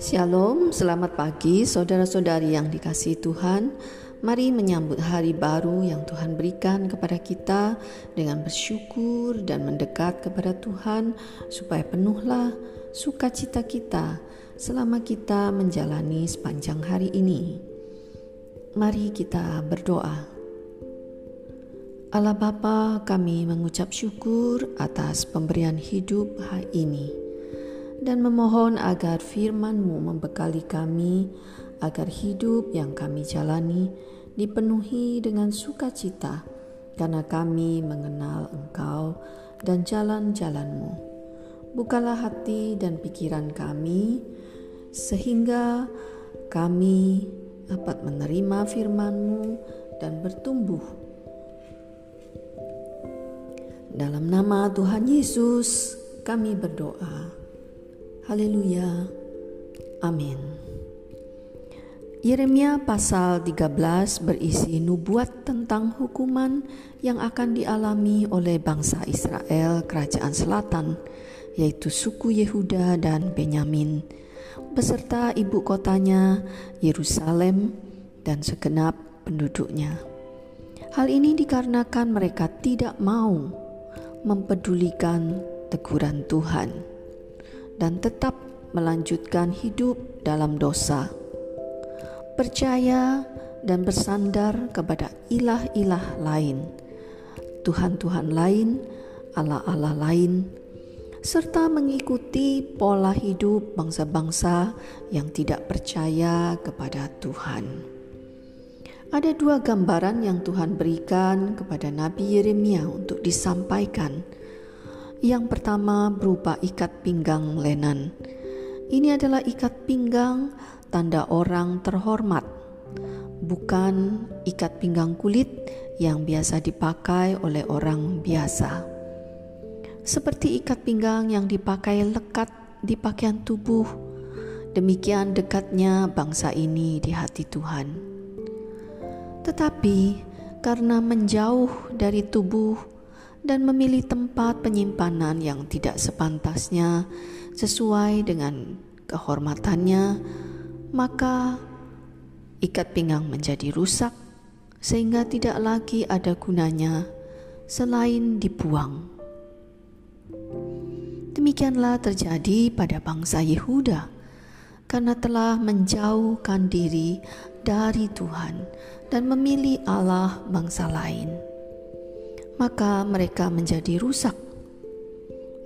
Shalom, selamat pagi saudara-saudari yang dikasihi Tuhan. Mari menyambut hari baru yang Tuhan berikan kepada kita dengan bersyukur dan mendekat kepada Tuhan supaya penuhlah sukacita kita selama kita menjalani sepanjang hari ini. Mari kita berdoa. Allah Bapa, kami mengucap syukur atas pemberian hidup hari ini dan memohon agar firman-Mu membekali kami agar hidup yang kami jalani dipenuhi dengan sukacita karena kami mengenal Engkau dan jalan-jalan-Mu. Bukalah hati dan pikiran kami sehingga kami dapat menerima firman-Mu dan bertumbuh. Dalam nama Tuhan Yesus, kami berdoa. Haleluya. Amin. Yeremia pasal 13 berisi nubuat tentang hukuman yang akan dialami oleh bangsa Israel kerajaan selatan, yaitu suku Yehuda dan Benyamin, beserta ibu kotanya Yerusalem dan segenap penduduknya. Hal ini dikarenakan mereka tidak mau mempedulikan teguran Tuhan dan tetap melanjutkan hidup dalam dosa. Percaya dan bersandar kepada ilah-ilah lain, Tuhan-Tuhan lain, Allah-Allah lain, serta mengikuti pola hidup bangsa-bangsa yang tidak percaya kepada Tuhan. Ada dua gambaran yang Tuhan berikan kepada Nabi Yeremia untuk disampaikan yang pertama berupa ikat pinggang lenan. Ini adalah ikat pinggang tanda orang terhormat, bukan ikat pinggang kulit yang biasa dipakai oleh orang biasa. Seperti ikat pinggang yang dipakai lekat di pakaian tubuh, demikian dekatnya bangsa ini di hati Tuhan. Tetapi karena menjauh dari tubuh dan memilih tempat penyimpanan yang tidak sepantasnya sesuai dengan kehormatannya, maka ikat pinggang menjadi rusak sehingga tidak lagi ada gunanya selain dibuang. Demikianlah terjadi pada bangsa Yehuda karena telah menjauhkan diri dari Tuhan dan memilih Allah bangsa lain maka mereka menjadi rusak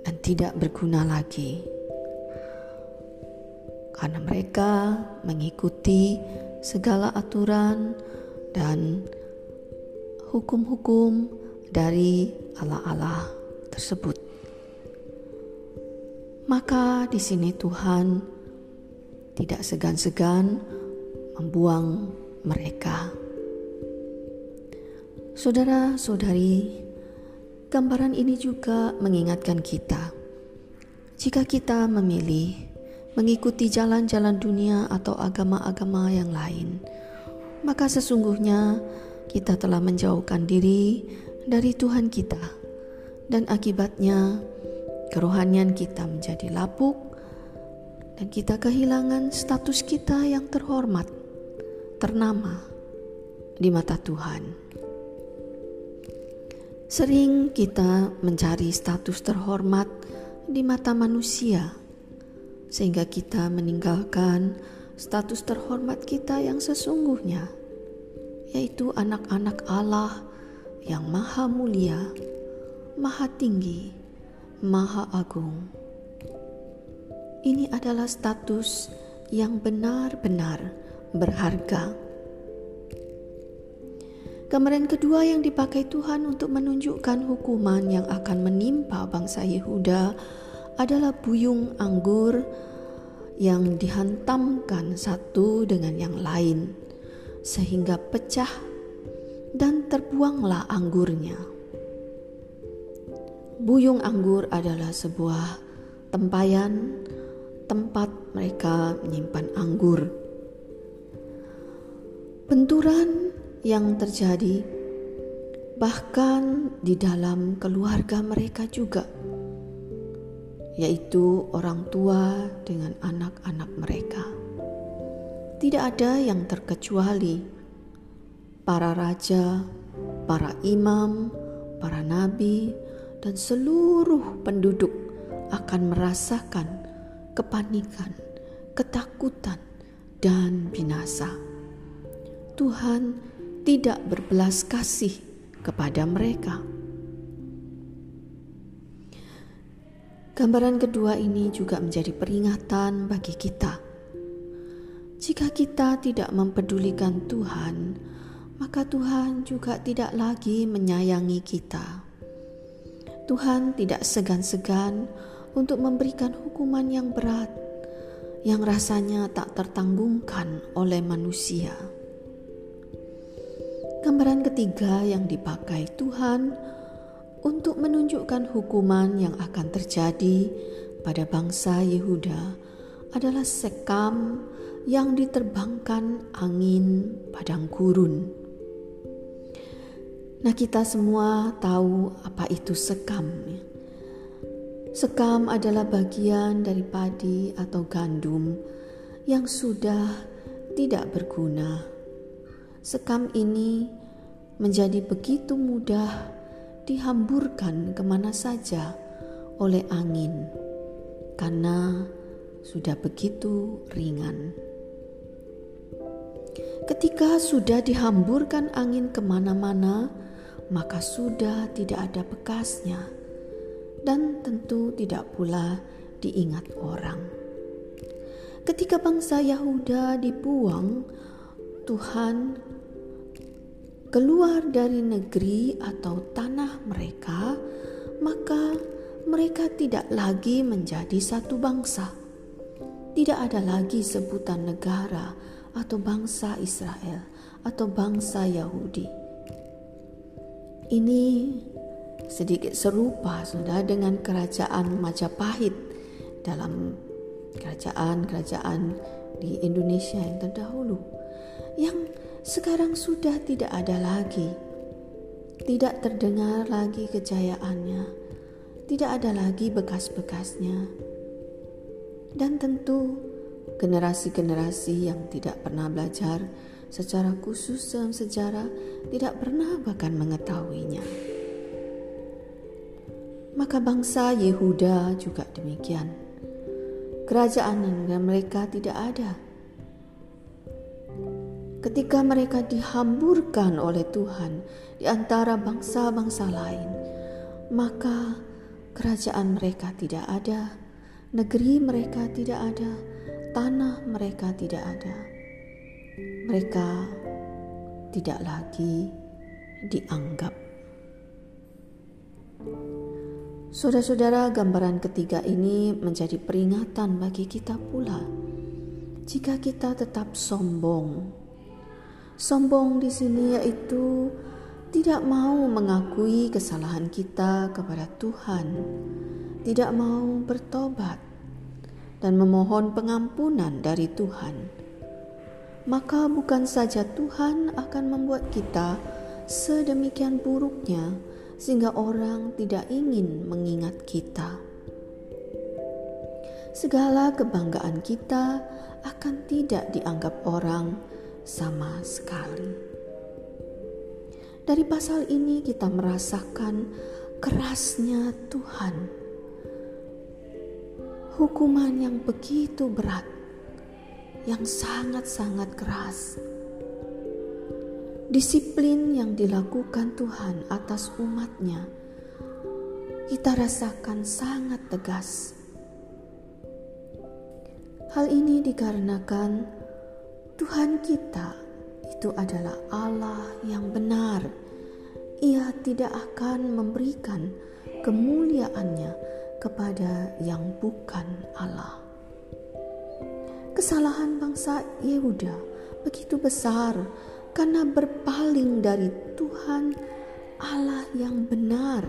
dan tidak berguna lagi. Karena mereka mengikuti segala aturan dan hukum-hukum dari Allah-Allah tersebut. Maka di sini Tuhan tidak segan-segan membuang mereka. Saudara-saudari, gambaran ini juga mengingatkan kita. Jika kita memilih mengikuti jalan-jalan dunia atau agama-agama yang lain, maka sesungguhnya kita telah menjauhkan diri dari Tuhan kita, dan akibatnya kerohanian kita menjadi lapuk, dan kita kehilangan status kita yang terhormat, ternama di mata Tuhan. Sering kita mencari status terhormat di mata manusia, sehingga kita meninggalkan status terhormat kita yang sesungguhnya, yaitu anak-anak Allah yang Maha Mulia, Maha Tinggi, Maha Agung. Ini adalah status yang benar-benar berharga Gambaran kedua yang dipakai Tuhan untuk menunjukkan hukuman yang akan menimpa bangsa Yehuda adalah buyung anggur yang dihantamkan satu dengan yang lain, sehingga pecah dan terbuanglah anggurnya. Buyung anggur adalah sebuah tempayan tempat mereka menyimpan anggur. Benturan yang terjadi bahkan di dalam keluarga mereka juga, yaitu orang tua dengan anak-anak mereka. Tidak ada yang terkecuali para raja, para imam, para nabi, dan seluruh penduduk akan merasakan kepanikan, ketakutan, dan binasa. Tuhan tidak berbelas kasih kepada mereka. Gambaran kedua ini juga menjadi peringatan bagi kita. Jika kita tidak mempedulikan Tuhan, maka Tuhan juga tidak lagi menyayangi kita. Tuhan tidak segan-segan untuk memberikan hukuman yang berat yang rasanya tak tertanggungkan oleh manusia. Gambaran ketiga yang dipakai Tuhan untuk menunjukkan hukuman yang akan terjadi pada bangsa Yehuda adalah sekam yang diterbangkan angin padang gurun. Nah, kita semua tahu apa itu sekam. Sekam adalah bagian dari padi atau gandum yang sudah tidak berguna sekam ini menjadi begitu mudah dihamburkan ke mana saja oleh angin karena sudah begitu ringan. Ketika sudah dihamburkan angin ke mana-mana, maka sudah tidak ada bekasnya, dan tentu tidak pula diingat orang. Ketika bangsa Yahuda dibuang, Tuhan keluar dari negeri atau tanah mereka, maka mereka tidak lagi menjadi satu bangsa. Tidak ada lagi sebutan negara atau bangsa Israel atau bangsa Yahudi. Ini sedikit serupa sudah dengan kerajaan Majapahit dalam kerajaan-kerajaan di Indonesia yang terdahulu yang sekarang sudah tidak ada lagi. Tidak terdengar lagi kejayaannya, tidak ada lagi bekas-bekasnya. Dan tentu generasi-generasi yang tidak pernah belajar secara khusus dalam sejarah tidak pernah bahkan mengetahuinya. Maka bangsa Yehuda juga demikian. Kerajaan mereka tidak ada ketika mereka dihamburkan oleh Tuhan di antara bangsa-bangsa lain, maka kerajaan mereka tidak ada, negeri mereka tidak ada, tanah mereka tidak ada. Mereka tidak lagi dianggap. Saudara-saudara, gambaran ketiga ini menjadi peringatan bagi kita pula. Jika kita tetap sombong Sombong di sini yaitu tidak mau mengakui kesalahan kita kepada Tuhan, tidak mau bertobat dan memohon pengampunan dari Tuhan. Maka bukan saja Tuhan akan membuat kita sedemikian buruknya sehingga orang tidak ingin mengingat kita. Segala kebanggaan kita akan tidak dianggap orang sama sekali. Dari pasal ini kita merasakan kerasnya Tuhan. Hukuman yang begitu berat, yang sangat-sangat keras. Disiplin yang dilakukan Tuhan atas umatnya, kita rasakan sangat tegas. Hal ini dikarenakan Tuhan kita itu adalah Allah yang benar. Ia tidak akan memberikan kemuliaannya kepada yang bukan Allah. Kesalahan bangsa Yehuda begitu besar karena berpaling dari Tuhan Allah yang benar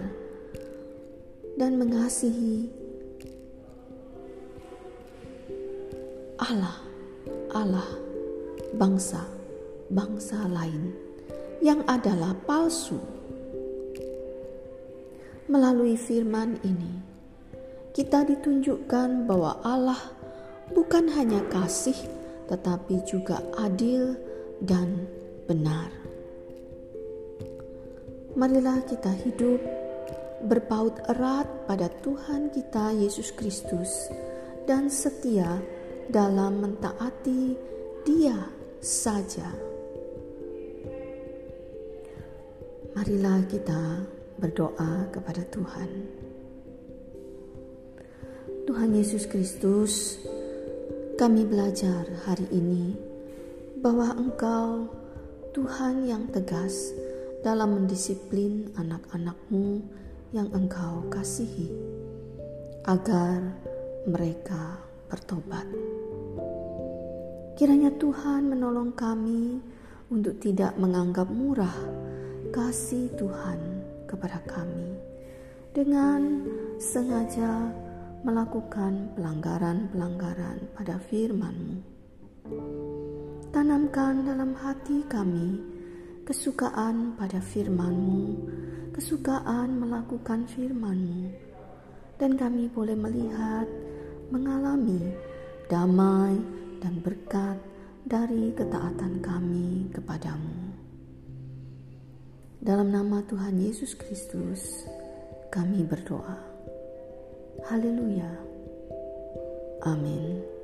dan mengasihi Allah Allah bangsa-bangsa lain yang adalah palsu. melalui firman ini, kita ditunjukkan bahwa Allah bukan hanya kasih, tetapi juga adil dan benar. Marilah kita hidup berpaut erat pada Tuhan kita Yesus Kristus dan setia dalam mentaati Dia saja. Marilah kita berdoa kepada Tuhan. Tuhan Yesus Kristus, kami belajar hari ini bahwa Engkau Tuhan yang tegas dalam mendisiplin anak-anakmu yang Engkau kasihi, agar mereka bertobat. Kiranya Tuhan menolong kami untuk tidak menganggap murah kasih Tuhan kepada kami dengan sengaja melakukan pelanggaran-pelanggaran pada firman-Mu. Tanamkan dalam hati kami kesukaan pada firman-Mu, kesukaan melakukan firman-Mu, dan kami boleh melihat, mengalami damai dan berkat dari ketaatan kami kepadamu. Dalam nama Tuhan Yesus Kristus, kami berdoa. Haleluya. Amin.